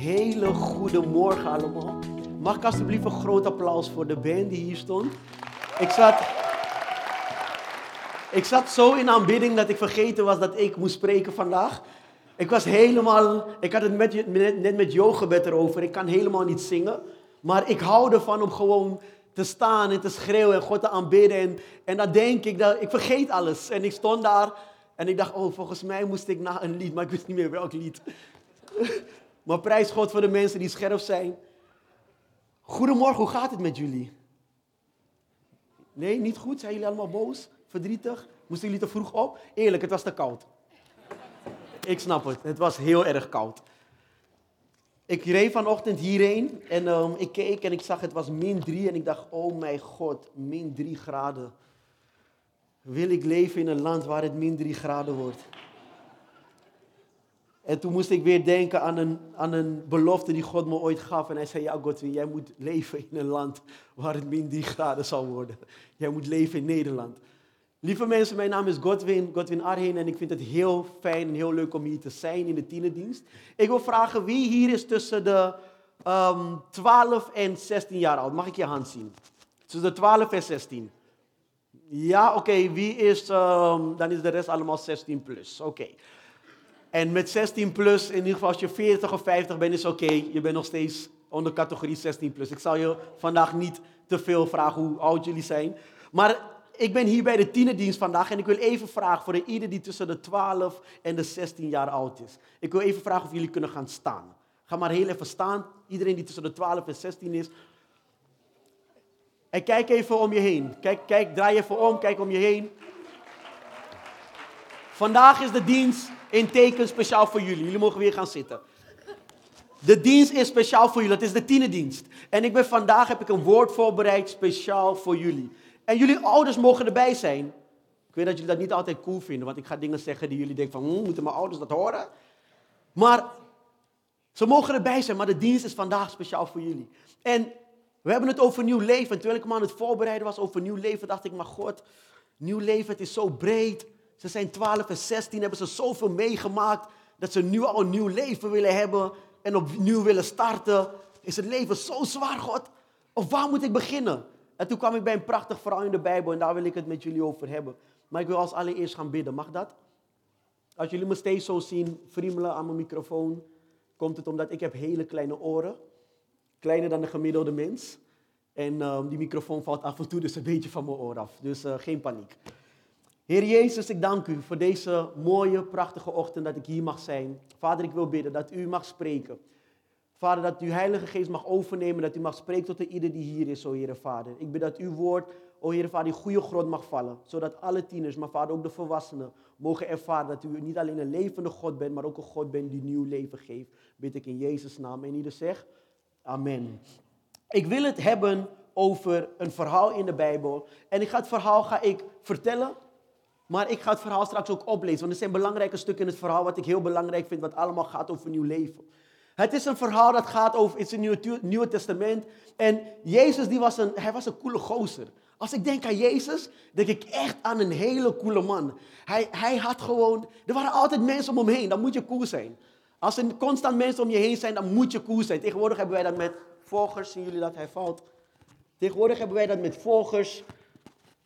hele goede morgen allemaal. Mag ik alsjeblieft een groot applaus voor de band die hier stond? Ik zat, ik zat zo in aanbidding dat ik vergeten was dat ik moest spreken vandaag. Ik was helemaal, ik had het net met yogebed erover. Ik kan helemaal niet zingen. Maar ik hou ervan om gewoon te staan en te schreeuwen en God te aanbidden. En, en dan denk ik, dat, ik vergeet alles. En ik stond daar en ik dacht, oh, volgens mij moest ik naar een lied, maar ik wist niet meer welk lied. Maar prijs God voor de mensen die scherp zijn. Goedemorgen, hoe gaat het met jullie? Nee, niet goed? Zijn jullie allemaal boos? Verdrietig? Moesten jullie te vroeg op? Eerlijk, het was te koud. Ik snap het, het was heel erg koud. Ik reed vanochtend hierheen en um, ik keek en ik zag het was min 3 en ik dacht, oh mijn god, min 3 graden. Wil ik leven in een land waar het min 3 graden wordt? En toen moest ik weer denken aan een, aan een belofte die God me ooit gaf. En hij zei, ja Godwin, jij moet leven in een land waar het min 3 graden zal worden. Jij moet leven in Nederland. Lieve mensen, mijn naam is Godwin, Godwin Arheen en ik vind het heel fijn en heel leuk om hier te zijn in de tienerdienst. Ik wil vragen wie hier is tussen de um, ehm, 12 en 16 jaar oud. Mag ik je hand zien? Tussen de 12 en 16. Ja, oké. Wie is, um, dan is de rest allemaal 16 plus. Oké. En met 16 plus, in ieder geval als je 40 of 50 bent, is oké. Je bent nog steeds onder categorie 16 plus. Ik zal je vandaag niet te veel vragen hoe oud jullie zijn. Maar ik ben hier bij de tienerdienst vandaag en ik wil even vragen voor ieder die tussen de 12 en de 16 jaar oud is. Ik wil even vragen of jullie kunnen gaan staan. Ga maar heel even staan. Iedereen die tussen de 12 en 16 is. En kijk even om je heen. Kijk, kijk, draai even om, kijk om je heen. Vandaag is de dienst in teken speciaal voor jullie. Jullie mogen weer gaan zitten. De dienst is speciaal voor jullie. Het is de tienerdienst. En ik ben vandaag heb ik een woord voorbereid speciaal voor jullie. En jullie ouders mogen erbij zijn. Ik weet dat jullie dat niet altijd cool vinden, want ik ga dingen zeggen die jullie denken van, hm, moeten mijn ouders dat horen? Maar ze mogen erbij zijn, maar de dienst is vandaag speciaal voor jullie. En we hebben het over nieuw leven. En terwijl ik me aan het voorbereiden was over nieuw leven, dacht ik, maar God, nieuw leven, het is zo breed. Ze zijn 12 en 16, hebben ze zoveel meegemaakt dat ze nu al een nieuw leven willen hebben en opnieuw willen starten. Is het leven zo zwaar, God? Of waar moet ik beginnen? En toen kwam ik bij een prachtig verhaal in de Bijbel en daar wil ik het met jullie over hebben. Maar ik wil als allereerst gaan bidden. Mag dat? Als jullie me steeds zo zien friemelen aan mijn microfoon, komt het omdat ik heb hele kleine oren. Kleiner dan de gemiddelde mens. En ehm, die microfoon valt af en toe dus een beetje van mijn oor af. Dus uh, geen paniek. Heer Jezus, ik dank u voor deze mooie, prachtige ochtend dat ik hier mag zijn. Vader, ik wil bidden dat u mag spreken. Vader, dat uw Heilige Geest mag overnemen, dat u mag spreken tot ieder die hier is, o Heere Vader. Ik bid dat uw woord, o Heere Vader, die goede grond mag vallen. Zodat alle tieners, maar Vader ook de volwassenen, mogen ervaren dat u niet alleen een levende God bent, maar ook een God bent die nieuw leven geeft. Bid ik in Jezus' naam. En ieder zegt, amen. Ik wil het hebben over een verhaal in de Bijbel. En ik ga het verhaal ga ik vertellen, maar ik ga het verhaal straks ook oplezen. Want er zijn belangrijke stukken in het verhaal wat ik heel belangrijk vind, wat allemaal gaat over nieuw leven. Het is een verhaal dat gaat over, het is een Nieuwe, Testament. En Jezus, die was een, hij was een coole gozer. Als ik denk aan Jezus, denk ik echt aan een hele coole man. Hij, hij had gewoon, er waren altijd mensen om hem heen, dan moet je cool zijn. Als er constant mensen om je heen zijn, dan moet je cool zijn. Tegenwoordig hebben wij dat met volgers, zien jullie dat hij valt? Tegenwoordig hebben wij dat met volgers.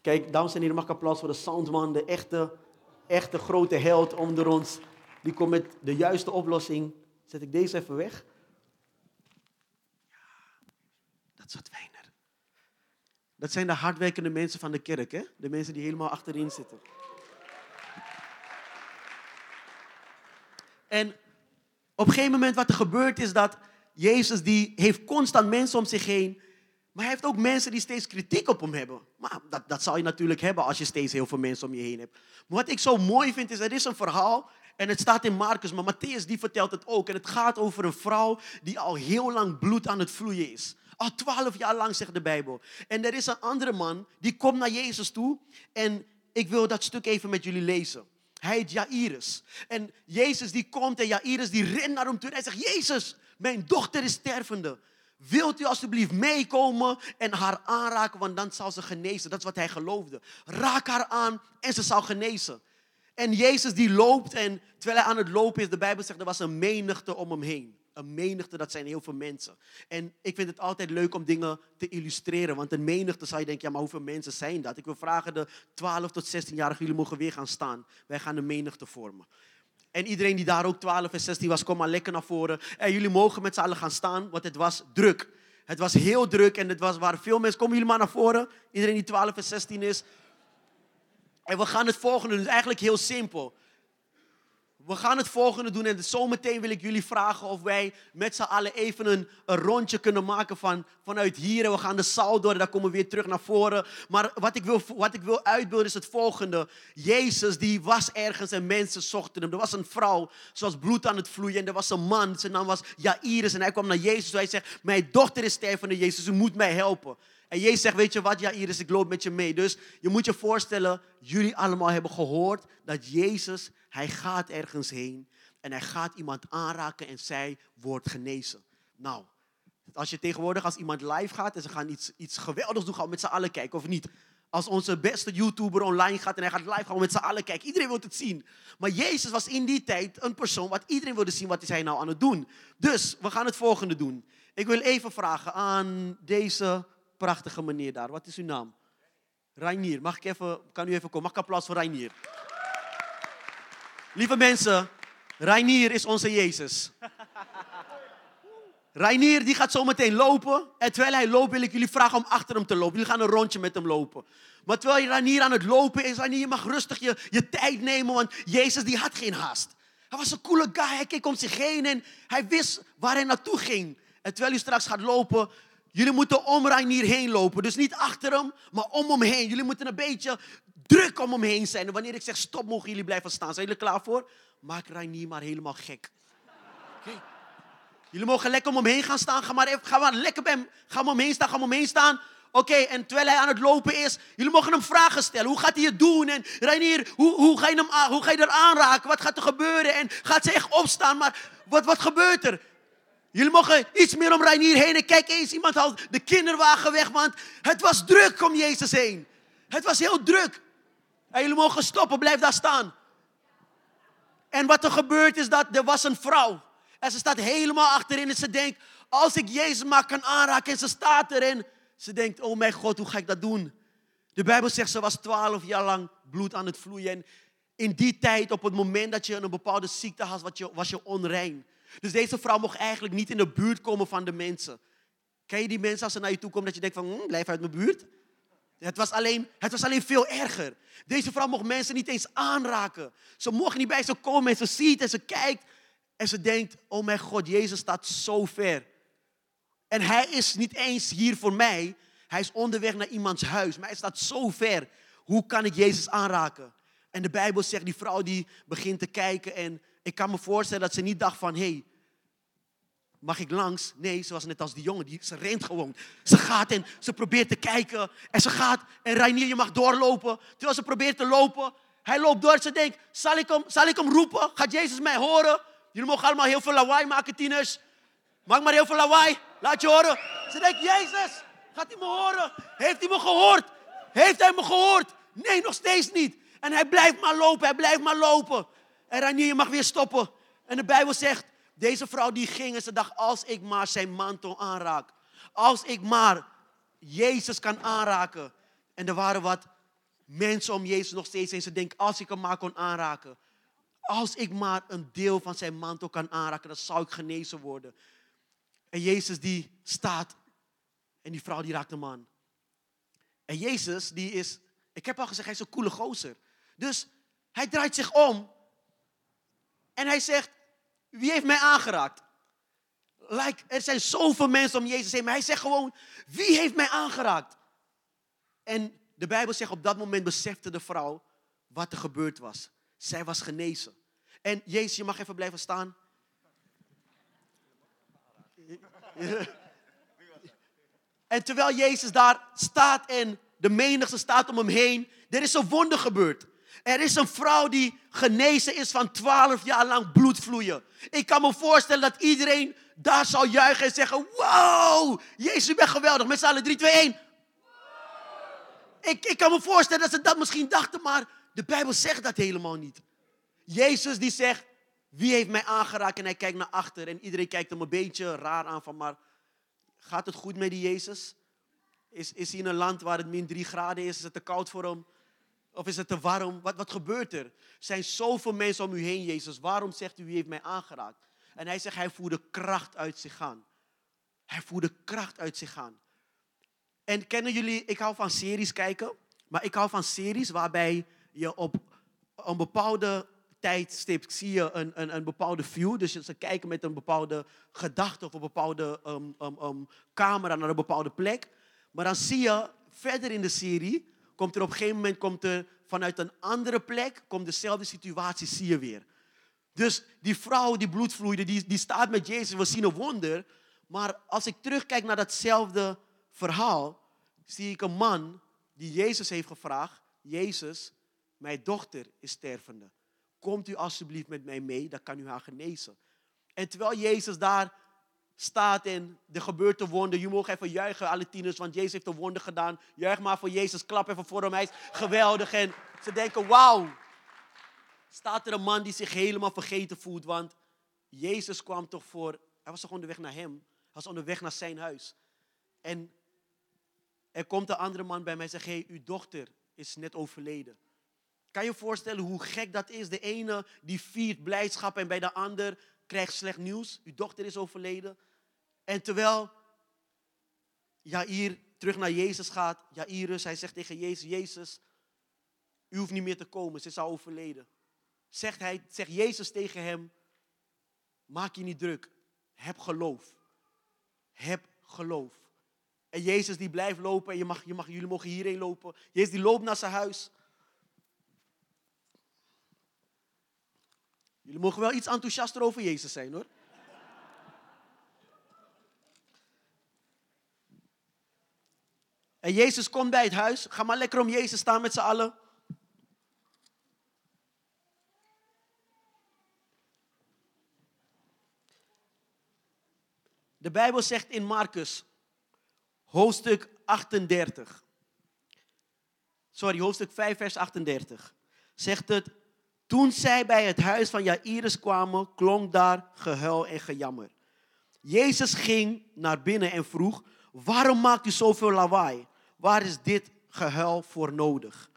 Kijk, dames en heren, mag ik applaus voor de soundman, de echte, echte grote held onder ons. Die komt met de juiste oplossing. Zet ik deze even weg. Ja, dat is wat. Dat zijn de hardwerkende mensen van de kerk, hè? De mensen die helemaal achterin zitten. En op een gegeven moment wat er gebeurt is dat Jezus die heeft constant mensen om zich heen. Maar hij heeft ook mensen die steeds kritiek op hem hebben. Maar dat, dat zal je natuurlijk hebben als je steeds heel veel mensen om je heen hebt. Maar wat ik zo mooi vind is, er is een verhaal en het staat in Marcus, maar Matthäus die vertelt het ook. En het gaat over een vrouw die al heel lang bloed aan het vloeien is. Al twaalf jaar lang, zegt de Bijbel. En er is een andere man, die komt naar Jezus toe. En ik wil dat stuk even met jullie lezen. Hij heet Jairus. En Jezus die komt en Jairus die rent naar hem toe. En hij zegt, Jezus, mijn dochter is stervende. Wilt u alsjeblieft meekomen en haar aanraken, want dan zal ze genezen. Dat is wat hij geloofde. Raak haar aan en ze zal genezen. En Jezus die loopt en terwijl hij aan het lopen is, de Bijbel zegt er was een menigte om hem heen. Een menigte, dat zijn heel veel mensen. En ik vind het altijd leuk om dingen te illustreren. Want een menigte zou je denken, ja, maar hoeveel mensen zijn dat? Ik wil vragen de 12 tot 16-jarigen, jullie mogen weer gaan staan. Wij gaan een menigte vormen. En iedereen die daar ook 12 en 16 was, kom maar lekker naar voren. En jullie mogen met z'n allen gaan staan, want het was druk. Het was heel druk en het was, waren veel mensen. Komen jullie maar naar voren. Iedereen die 12 en 16 is. En we gaan het volgende doen. Het is eigenlijk heel simpel. We gaan het volgende doen en zometeen wil ik jullie vragen of wij met z'n allen even een, rondje kunnen maken van, vanuit hier. En we gaan de zaal door en dan komen we weer terug naar voren. Maar wat ik wil, wat ik wil uitbeelden is het volgende. Jezus die was ergens en mensen zochten hem. Er was een vrouw, zoals bloed aan het vloeien. En er was een man, zijn naam was Jairus. En hij kwam naar Jezus en hij zegt, mijn dochter is stervende Jezus, u moet mij helpen. En Jezus zegt, weet je wat, ja Iris, ik loop met je mee. Dus je moet je voorstellen, jullie allemaal hebben gehoord dat Jezus, hij gaat ergens heen en hij gaat iemand aanraken en zij wordt genezen. Nou, als je tegenwoordig als iemand live gaat en ze gaan iets, iets geweldigs doen, gaan we met z'n allen kijken of niet. Als onze beste YouTuber online gaat en hij gaat live, gaan met z'n allen kijken. Iedereen wil het zien. Maar Jezus was in die tijd een persoon wat iedereen wilde zien wat is hij nou aan het doen. Dus we gaan het volgende doen. Ik wil even vragen aan deze prachtige meneer daar. Wat is uw naam? Reinier. Mag ik even, kan u even komen? Mag ik applaus voor Reinier? Lieve mensen, Reinier is onze Jezus. Reinier die gaat zo meteen lopen. En terwijl hij loopt wil ik jullie vragen om achter hem te lopen. Jullie gaan een rondje met hem lopen. Maar terwijl Reinier aan het lopen is, Reinier, je mag rustig je, je tijd nemen. Want Jezus die had geen haast. Hij was een coole guy. Hij keek om zich heen en hij wist waar hij naartoe ging. En terwijl u straks gaat lopen, Jullie moeten om Reinier heen lopen. Dus niet achter hem, maar om hem heen. Jullie moeten een beetje druk om hem heen zijn. En wanneer ik zeg stop, mogen jullie blijven staan. Zijn jullie klaar voor? Maak Reinier maar helemaal gek. Jullie mogen lekker om hem heen gaan staan. Ga maar, even, ga maar lekker bij hem. Ga hem heen staan, ga hem heen staan. Oké, en terwijl hij aan het lopen is, jullie mogen hem vragen stellen. Hoe gaat hij het doen? En Reinier, hoe, hoe, ga je hem, hoe ga je er aanraken? Wat gaat er gebeuren? En gaat ze echt opstaan? Maar wat, wat gebeurt er? Jullie mogen iets meer om Reinier heen. En kijk eens, iemand haalt de kinderwagen weg, want het was druk om Jezus heen. Het was heel druk. En jullie mogen stoppen, blijf daar staan. En wat er gebeurt is dat er was een vrouw. En ze staat helemaal achterin en ze denkt, als ik Jezus maar kan aanraken en ze staat erin. Ze denkt, oh mijn God, hoe ga ik dat doen? De Bijbel zegt, ze was twaalf jaar lang bloed aan het vloeien. En in die tijd, op het moment dat je een bepaalde ziekte had, was je onrein. Dus deze vrouw mocht eigenlijk niet in de buurt komen van de mensen. Ken je die mensen als ze naar je toe komen dat je denkt van, hm, blijf uit mijn buurt? Het was, alleen, het was alleen veel erger. Deze vrouw mocht mensen niet eens aanraken. Ze mocht niet bij ze komen en ze ziet en ze kijkt. En ze denkt, oh mijn God, Jezus staat zo ver. En hij is niet eens hier voor mij. Hij is onderweg naar iemands huis. Maar hij staat zo ver. Hoe kan ik Jezus aanraken? En de Bijbel zegt, die vrouw die begint te kijken en ik kan me voorstellen dat ze niet dacht van, hé, hey, mag ik langs? Nee, ze was net als die jongen, die, ze rent gewoon. Ze gaat en ze probeert te kijken en ze gaat en Reinier, je mag doorlopen. Terwijl ze probeert te lopen, hij loopt door. Ze denkt, zal ik hem, zal ik hem roepen? Gaat Jezus mij horen? Jullie mogen allemaal heel veel lawaai maken, tieners. Maak maar heel veel lawaai, laat je horen. Ze denkt, Jezus, gaat hij me horen? Heeft hij me gehoord? Heeft hij me gehoord? Nee, nog steeds niet. En hij blijft maar lopen, hij blijft maar lopen. En Ranier, je mag weer stoppen. En de Bijbel zegt, deze vrouw die ging en ze dacht, als ik maar zijn mantel aanraak. Als ik maar Jezus kan aanraken. En er waren wat mensen om Jezus nog steeds en ze denken, als ik hem maar kon aanraken. Als ik maar een deel van zijn mantel kan aanraken, dan zou ik genezen worden. En Jezus die staat en die vrouw die raakt hem aan. En Jezus die is, ik heb al gezegd, hij is een coole gozer. Dus hij draait zich om en hij zegt, wie heeft mij aangeraakt? Er zijn zoveel mensen om Jezus heen, maar hij zegt gewoon, wie heeft mij aangeraakt? En de Bijbel zegt, op dat moment besefte de vrouw wat er gebeurd was. Zij was genezen. En Jezus, je mag even blijven staan. En terwijl Jezus daar staat en de menigte staat om hem heen, er is een wonder gebeurd. Er is een vrouw die genezen is van 12 jaar lang bloedvloeien. Ik kan me voorstellen dat iedereen daar zou juichen en zeggen: Wow, Jezus, u bent geweldig. Met z'n allen 3, 2, 1. Ik, ik kan me voorstellen dat ze dat misschien dachten, maar de Bijbel zegt dat helemaal niet. Jezus die zegt: Wie heeft mij aangeraakt? En hij kijkt naar achter en iedereen kijkt hem een beetje raar aan van, maar gaat het goed met die Jezus? Is, is hij in een land waar het min 3 graden is? Is het te koud voor hem? Of is het te warm? Wat, wat gebeurt er? Er zijn zoveel mensen om u heen, Jezus. Waarom zegt u, wie heeft mij aangeraakt? En hij zegt, hij voerde kracht uit zich aan. Hij voerde kracht uit zich aan. En kennen jullie, ik hou van series kijken, maar ik hou van series waarbij je op een bepaalde tijdstip zie je een, een, een bepaalde view. Dus ze kijken met een bepaalde gedachte of een bepaalde um, um, um, camera naar een bepaalde plek. Maar dan zie je verder in de serie, komt er op een gegeven moment komt er vanuit een andere plek, komt dezelfde situatie, zie je weer. Dus die vrouw die bloed vloeide, die, die staat met Jezus, we zien een wonder. Maar als ik terugkijk naar datzelfde verhaal, zie ik een man die Jezus heeft gevraagd, Jezus, mijn dochter is stervende. Komt u alsjeblieft met mij mee, dan kan u haar genezen. En terwijl Jezus daar staat en er gebeurt een wonder. Je mag even juichen, alle tieners, want Jezus heeft een wonder gedaan. Juich maar voor Jezus, klap even voor hem, hij is geweldig. En ze denken, wauw. Staat er een man die zich helemaal vergeten voelt, want Jezus kwam toch voor, hij was toch onderweg naar hem. Hij was onderweg naar zijn huis. En er komt een andere man bij mij en zegt, hey, uw dochter is net overleden. Kan je je voorstellen hoe gek dat is? De ene die viert blijdschap en bij de ander krijgt slecht nieuws. Uw dochter is overleden. En terwijl Jair terug naar Jezus gaat, Jairus, hij zegt tegen Jezus, Jezus, u hoeft niet meer te komen, ze is al overleden. Zegt, hij, zegt Jezus tegen hem, maak je niet druk, heb geloof. Heb geloof. En Jezus die blijft lopen en je mag, je mag, jullie mogen hierheen lopen. Jezus die loopt naar zijn huis. Jullie mogen wel iets enthousiaster over Jezus zijn hoor. En Jezus komt bij het huis. Ga maar lekker om Jezus staan met z'n allen. De Bijbel zegt in Marcus, hoofdstuk 38. Sorry, hoofdstuk 5, vers 38. Zegt het, toen zij bij het huis van Jairus kwamen, klonk daar gehuil en gejammer. Jezus ging naar binnen en vroeg, waarom maakt u zoveel lawaai? Waar is dit gehuil voor nodig?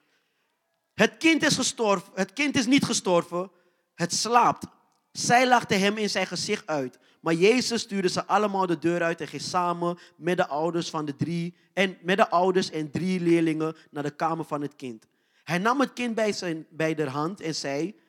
Het kind is gestorven, het kind is niet gestorven, het slaapt. Zij lachte hem in zijn gezicht uit. Maar Jezus stuurde ze allemaal de deur uit en ging samen met de ouders van de drie en met de ouders en drie leerlingen naar de kamer van het kind. Hij nam het kind bij, zijn, bij de hand en zei,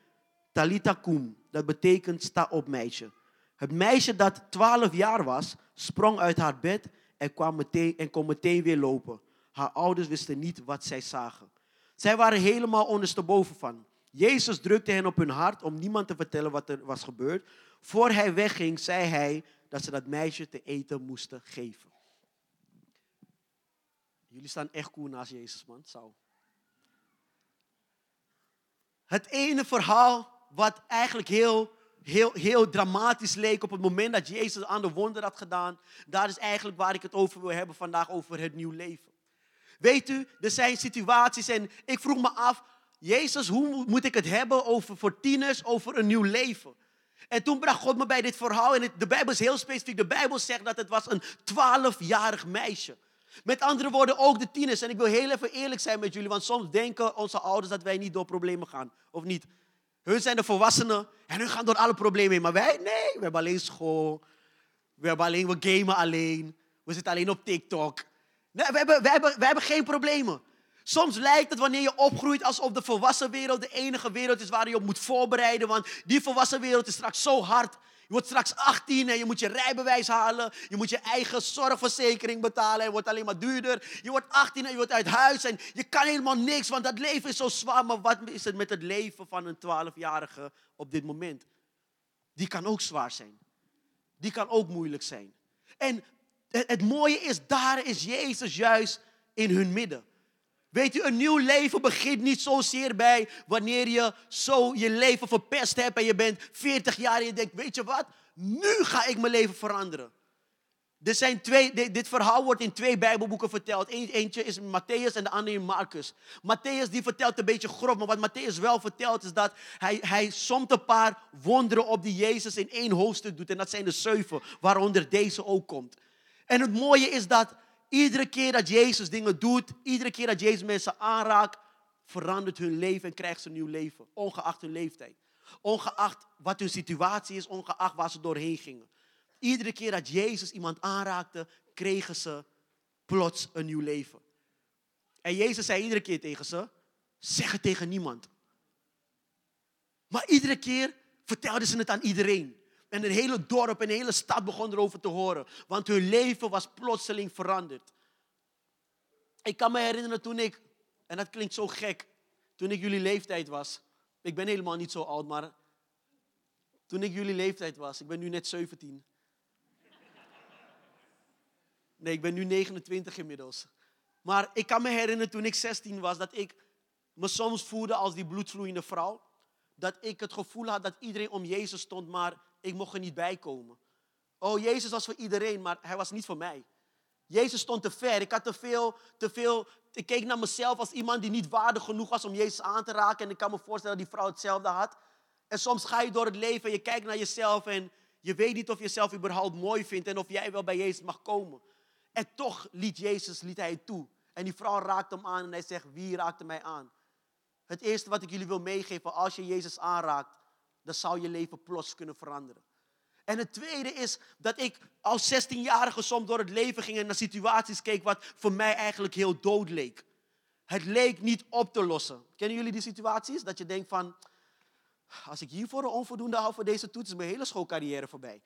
Talita kum, dat betekent sta op meisje. Het meisje dat twaalf jaar was, sprong uit haar bed en, kwam meteen, en kon meteen weer lopen. Haar ouders wisten niet wat zij zagen. Zij waren helemaal ondersteboven van. Jezus drukte hen op hun hart om niemand te vertellen wat er was gebeurd. Voor hij wegging, zei hij dat ze dat meisje te eten moesten geven. Jullie staan echt cool naast Jezus, man. Zo. Het ene verhaal wat eigenlijk heel, heel, heel dramatisch leek op het moment dat Jezus aan de wonder had gedaan, daar is eigenlijk waar ik het over wil hebben vandaag, over het nieuw leven. Weet u, er zijn situaties en ik vroeg me af, Jezus, hoe moet ik het hebben over voor tieners, over een nieuw leven? En toen bracht God me bij dit verhaal en de Bijbel is heel specifiek. De Bijbel zegt dat het was een twaalfjarig meisje. Met andere woorden, ook de tieners. En ik wil heel even eerlijk zijn met jullie, want soms denken onze ouders dat wij niet door problemen gaan. Of niet? Hun zijn de volwassenen en hun gaan door alle problemen heen. Maar wij, nee, we hebben alleen school. We, hebben alleen, we gamen alleen. We zitten alleen op TikTok. Nee, we hebben, we, hebben, we hebben geen problemen. Soms lijkt het wanneer je opgroeit alsof de volwassen wereld de enige wereld is waar je op moet voorbereiden. Want die volwassen wereld is straks zo hard. Je wordt straks 18 en je moet je rijbewijs halen. Je moet je eigen zorgverzekering betalen. Het wordt alleen maar duurder. Je wordt 18 en je wordt uit huis en je kan helemaal niks, want dat leven is zo zwaar. Maar wat is het met het leven van een 12-jarige op dit moment? Die kan ook zwaar zijn. Die kan ook moeilijk zijn. En het mooie is, daar is Jezus juist in hun midden. Weet u, een nieuw leven begint niet zozeer bij wanneer je zo je leven verpest hebt en je bent 40 jaar en je denkt, weet je wat, nu ga ik mijn leven veranderen. Er zijn twee, dit, verhaal wordt in twee Bijbelboeken verteld. Eentje is Matthäus en de andere in Marcus. Matthäus die vertelt een beetje grof, maar wat Matthäus wel vertelt is dat hij, hij somt een paar wonderen op die Jezus in één hoofdstuk doet. En dat zijn de zeven, waaronder deze ook komt. En het mooie is dat iedere keer dat Jezus dingen doet, iedere keer dat Jezus mensen aanraakt, verandert hun leven en krijgt ze een nieuw leven. Ongeacht hun leeftijd. Ongeacht wat hun situatie is, ongeacht waar ze doorheen gingen. Iedere keer dat Jezus iemand aanraakte, kregen ze plots een nieuw leven. En Jezus zei iedere keer tegen ze, zeg het tegen niemand. Maar iedere keer vertelden ze het aan iedereen. En een hele dorp, een hele stad begon erover te horen. Want hun leven was plotseling veranderd. Ik kan me herinneren toen ik, en dat klinkt zo gek, toen ik jullie leeftijd was. Ik ben helemaal niet zo oud, maar toen ik jullie leeftijd was, ik ben nu net 17. Nee, ik ben nu 29 inmiddels. Maar ik kan me herinneren toen ik 16 was, dat ik me soms voelde als die bloedvloeiende vrouw. Dat ik het gevoel had dat iedereen om Jezus stond, maar ik mocht er niet bij komen. Oh, Jezus was voor iedereen, maar hij was niet voor mij. Jezus stond te ver. Ik had te veel, te veel. Ik keek naar mezelf als iemand die niet waardig genoeg was om Jezus aan te raken. En ik kan me voorstellen dat die vrouw hetzelfde had. En soms ga je door het leven en je kijkt naar jezelf en je weet niet of je jezelf überhaupt mooi vindt en of jij wel bij Jezus mag komen. En toch liet Jezus liet hij het toe. En die vrouw raakte hem aan en hij zegt, wie raakte mij aan? Het eerste wat ik jullie wil meegeven, als je Jezus aanraakt, dan zou je leven plots kunnen veranderen. En het tweede is dat ik als 16-jarige soms door het leven ging en naar situaties keek wat voor mij eigenlijk heel dood leek. Het leek niet op te lossen. Kennen jullie die situaties? Dat je denkt van, als ik hiervoor een onvoldoende hou voor deze toets, is mijn hele schoolcarrière voorbij.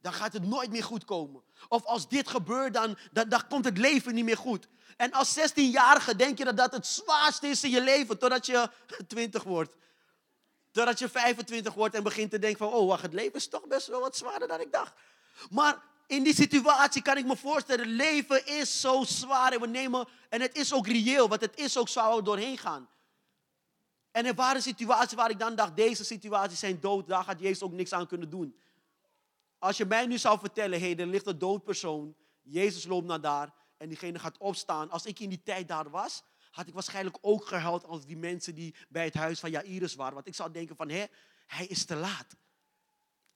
Dan gaat het nooit meer goed komen. Of als dit gebeurt, dan, dan, dan komt het leven niet meer goed. En als 16-jarige denk je dat dat het zwaarste is in je leven, totdat je 20 wordt. Totdat je 25 wordt en begint te denken van, oh wacht, het leven is toch best wel wat zwaarder dan ik dacht. Maar in die situatie kan ik me voorstellen, het leven is zo zwaar en we nemen, en het is ook reëel, want het is ook zo waar we doorheen gaan. En er waren situaties waar ik dan dacht, deze situaties zijn dood, daar gaat Jezus ook niks aan kunnen doen. Als je mij nu zou vertellen, hé, hey, er ligt een dood persoon, Jezus loopt naar daar en diegene gaat opstaan. Als ik in die tijd daar was, had ik waarschijnlijk ook gehuild als die mensen die bij het huis van Jairus waren. Want ik zou denken van, hé, hij is te laat.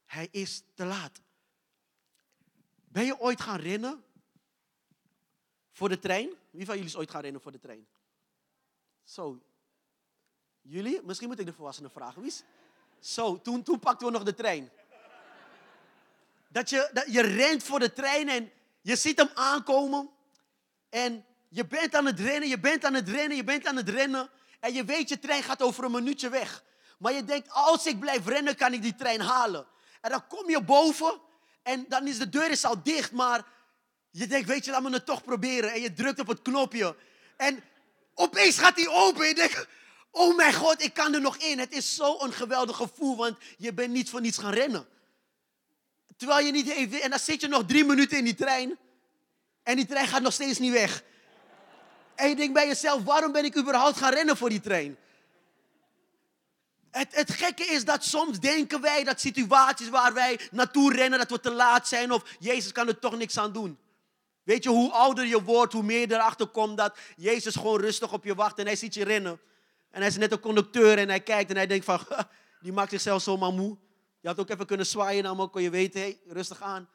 Hij is te laat. Ben je ooit gaan rennen voor de trein? Wie van jullie is ooit gaan rennen voor de trein? Zo. Jullie? Misschien moet ik de volwassenen vragen. Wie is? Zo, toen, toen pakten we nog de trein. Dat je, dat je rent voor de trein en je ziet hem aankomen. En je bent aan het rennen, je bent aan het rennen, je bent aan het rennen. En je weet, je trein gaat over een minuutje weg. Maar je denkt, als ik blijf rennen, kan ik die trein halen. En dan kom je boven en dan is de deur is al dicht. Maar je denkt, weet je, laat me het toch proberen. En je drukt op het knopje. En opeens gaat die open. En je denkt, oh mijn god, ik kan er nog in. Het is zo'n geweldig gevoel, want je bent niet voor niets gaan rennen. Terwijl je niet even... En dan zit je nog drie minuten in die trein. En die trein gaat nog steeds niet weg. En je denkt bij jezelf, waarom ben ik überhaupt gaan rennen voor die trein? Het, het gekke is dat soms denken wij dat situaties waar wij naartoe rennen, dat we te laat zijn of Jezus kan er toch niks aan doen. Weet je, hoe ouder je wordt, hoe meer je erachter komt dat Jezus gewoon rustig op je wacht en hij ziet je rennen. En hij is net een conducteur en hij kijkt en hij denkt van, die maakt zichzelf zomaar moe. Je had ook even kunnen zwaaien hem, kon je weten, hey, rustig aan.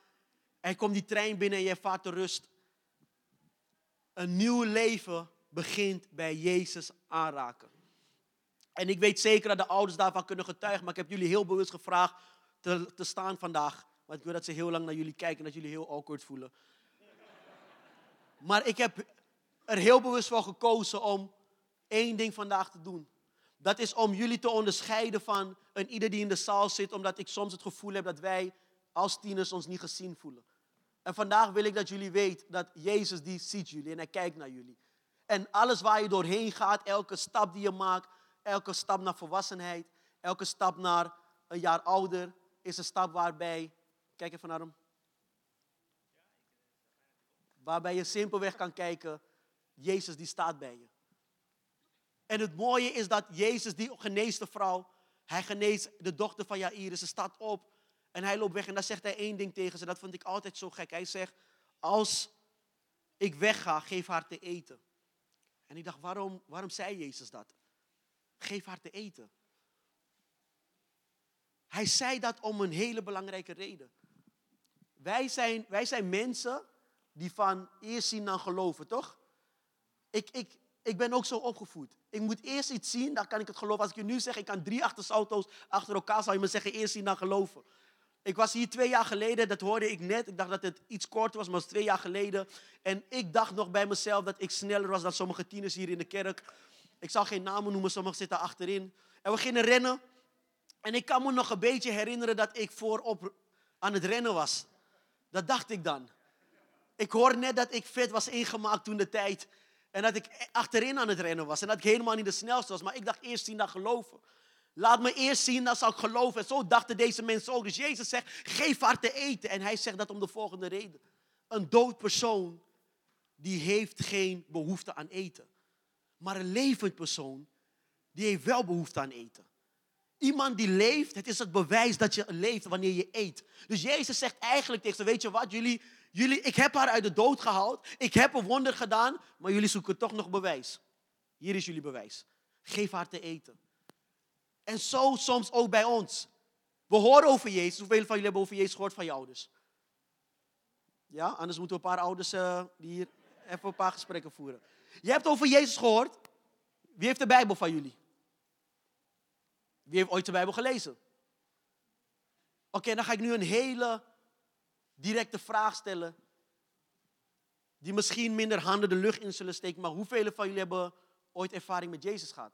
En komt die trein binnen en je vaart de rust. Een nieuw leven begint bij Jezus aanraken. En ik weet zeker dat de ouders daarvan kunnen getuigen, maar ik heb jullie heel bewust gevraagd te, te staan vandaag. Want ik wil dat ze heel lang naar jullie kijken en dat jullie heel awkward voelen. Maar ik heb er heel bewust voor gekozen om één ding vandaag te doen. Dat is om jullie te onderscheiden van een ieder die in de zaal zit, omdat ik soms het gevoel heb dat wij als tieners ons niet gezien voelen. En vandaag wil ik dat jullie weten dat Jezus die ziet jullie en hij kijkt naar jullie. En alles waar je doorheen gaat, elke stap die je maakt, elke stap naar volwassenheid, elke stap naar een jaar ouder, is een stap waarbij, kijk even naar hem, waarbij je simpelweg kan kijken, Jezus die staat bij je. En het mooie is dat Jezus, die geneest de vrouw, hij geneest de dochter van Jairus, ze staat op en hij loopt weg en dan zegt hij één ding tegen ze, dat vond ik altijd zo gek. Hij zegt, als ik wegga, geef haar te eten. En ik dacht, waarom, waarom zei Jezus dat? Geef haar te eten. Hij zei dat om een hele belangrijke reden. Wij zijn, wij zijn mensen die van eerst zien dan geloven, toch? Ik, ik, ik ben ook zo opgevoed. Ik moet eerst iets zien, dan kan ik het geloven. Als ik je nu zeg, ik kan drie auto's achter elkaar, zou je me zeggen, eerst zien dan geloven. Ik was hier twee jaar geleden, dat hoorde ik net. Ik dacht dat het iets korter was, maar het was twee jaar geleden. En ik dacht nog bij mezelf dat ik sneller was dan sommige tieners hier in de kerk. Ik zal geen namen noemen, sommigen zitten achterin. En we gingen rennen. En ik kan me nog een beetje herinneren dat ik voorop aan het rennen was. Dat dacht ik dan. Ik hoor net dat ik vet was ingemaakt toen de tijd. En dat ik achterin aan het rennen was. En dat ik helemaal niet de snelste was. Maar ik dacht eerst zien, dan geloven. Laat me eerst zien, dan zal ik geloven. En zo dachten deze mensen ook. Dus Jezus zegt, geef haar te eten. En hij zegt dat om de volgende reden. Een dood persoon, die heeft geen behoefte aan eten. Maar een levend persoon, die heeft wel behoefte aan eten. Iemand die leeft, het is het bewijs dat je leeft wanneer je eet. Dus Jezus zegt eigenlijk tegen ze, weet je wat, jullie, jullie, ik heb haar uit de dood gehaald, ik heb een wonder gedaan, maar jullie zoeken toch nog bewijs. Hier is jullie bewijs. Geef haar te eten. En zo soms ook bij ons. We horen over Jezus. Hoeveel van jullie hebben over Jezus gehoord van je ouders? Ja, anders moeten we een paar ouders die hier even een paar gesprekken voeren. Je hebt over Jezus gehoord. Wie heeft de Bijbel van jullie? Wie heeft ooit de Bijbel gelezen? Oké, dan ga ik nu een hele directe vraag stellen. Die misschien minder handen de lucht in zullen steken. Maar hoeveel van jullie hebben ooit ervaring met Jezus gehad?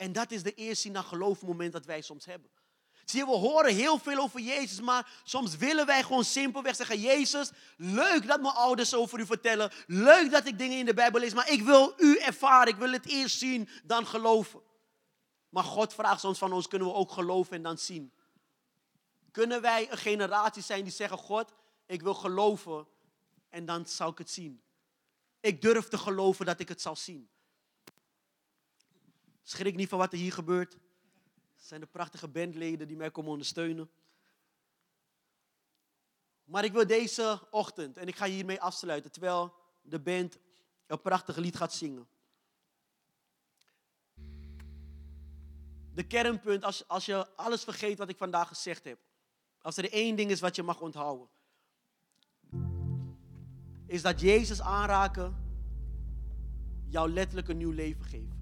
En dat is de eerste naar geloof moment dat wij soms hebben. Zie je, we horen heel veel over Jezus, maar soms willen wij gewoon simpelweg zeggen: Jezus, leuk dat mijn ouders over u vertellen. Leuk dat ik dingen in de Bijbel lees, maar ik wil u ervaren. Ik wil het eerst zien, dan geloven. Maar God vraagt soms van ons: kunnen we ook geloven en dan zien? Kunnen wij een generatie zijn die zeggen: God, ik wil geloven en dan zal ik het zien? Ik durf te geloven dat ik het zal zien. Schrik niet van wat er hier gebeurt. Het zijn de prachtige bandleden die mij komen ondersteunen. Maar ik wil deze ochtend, en ik ga hiermee afsluiten, terwijl de band een prachtige lied gaat zingen. De kernpunt, als, als je alles vergeet wat ik vandaag gezegd heb, als er één ding is wat je mag onthouden, is dat Jezus aanraken jou letterlijk een nieuw leven geeft.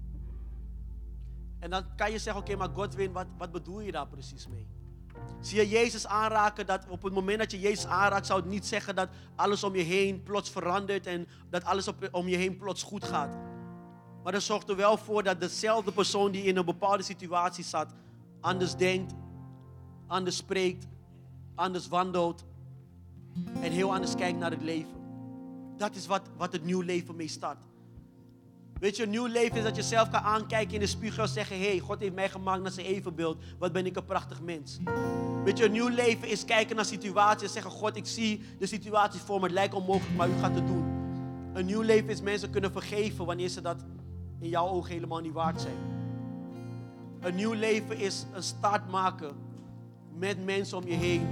En dan kan je zeggen, oké, maar Godwin, wat, wat bedoel je daar precies mee? Zie je Jezus aanraken, dat op het moment dat je Jezus aanraakt, zou het niet zeggen dat alles om je heen plots verandert en dat alles om je heen plots goed gaat. Maar dat zorgt er wel voor dat dezelfde persoon die in een bepaalde situatie zat, anders denkt, anders spreekt, anders wandelt en heel anders kijkt naar het leven. Dat is wat, wat het nieuw leven mee start. Weet je, een nieuw leven is dat je zelf kan aankijken in de spiegel en zeggen: hey, God heeft mij gemaakt naar zijn evenbeeld. Wat ben ik een prachtig mens. Weet je, een nieuw leven is kijken naar situaties en zeggen: God, ik zie de situatie voor me. Het lijkt onmogelijk, maar u gaat het doen. Een nieuw leven is mensen kunnen vergeven wanneer ze dat in jouw ogen helemaal niet waard zijn. Een nieuw leven is een start maken met mensen om je heen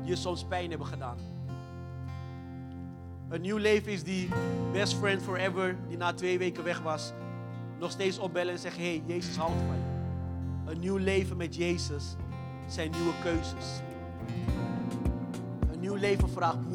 die je soms pijn hebben gedaan. Een nieuw leven is die best friend forever, die na twee weken weg was, nog steeds opbellen en zeggen: hey, Jezus houdt van je. Een nieuw leven met Jezus zijn nieuwe keuzes. Een nieuw leven vraagt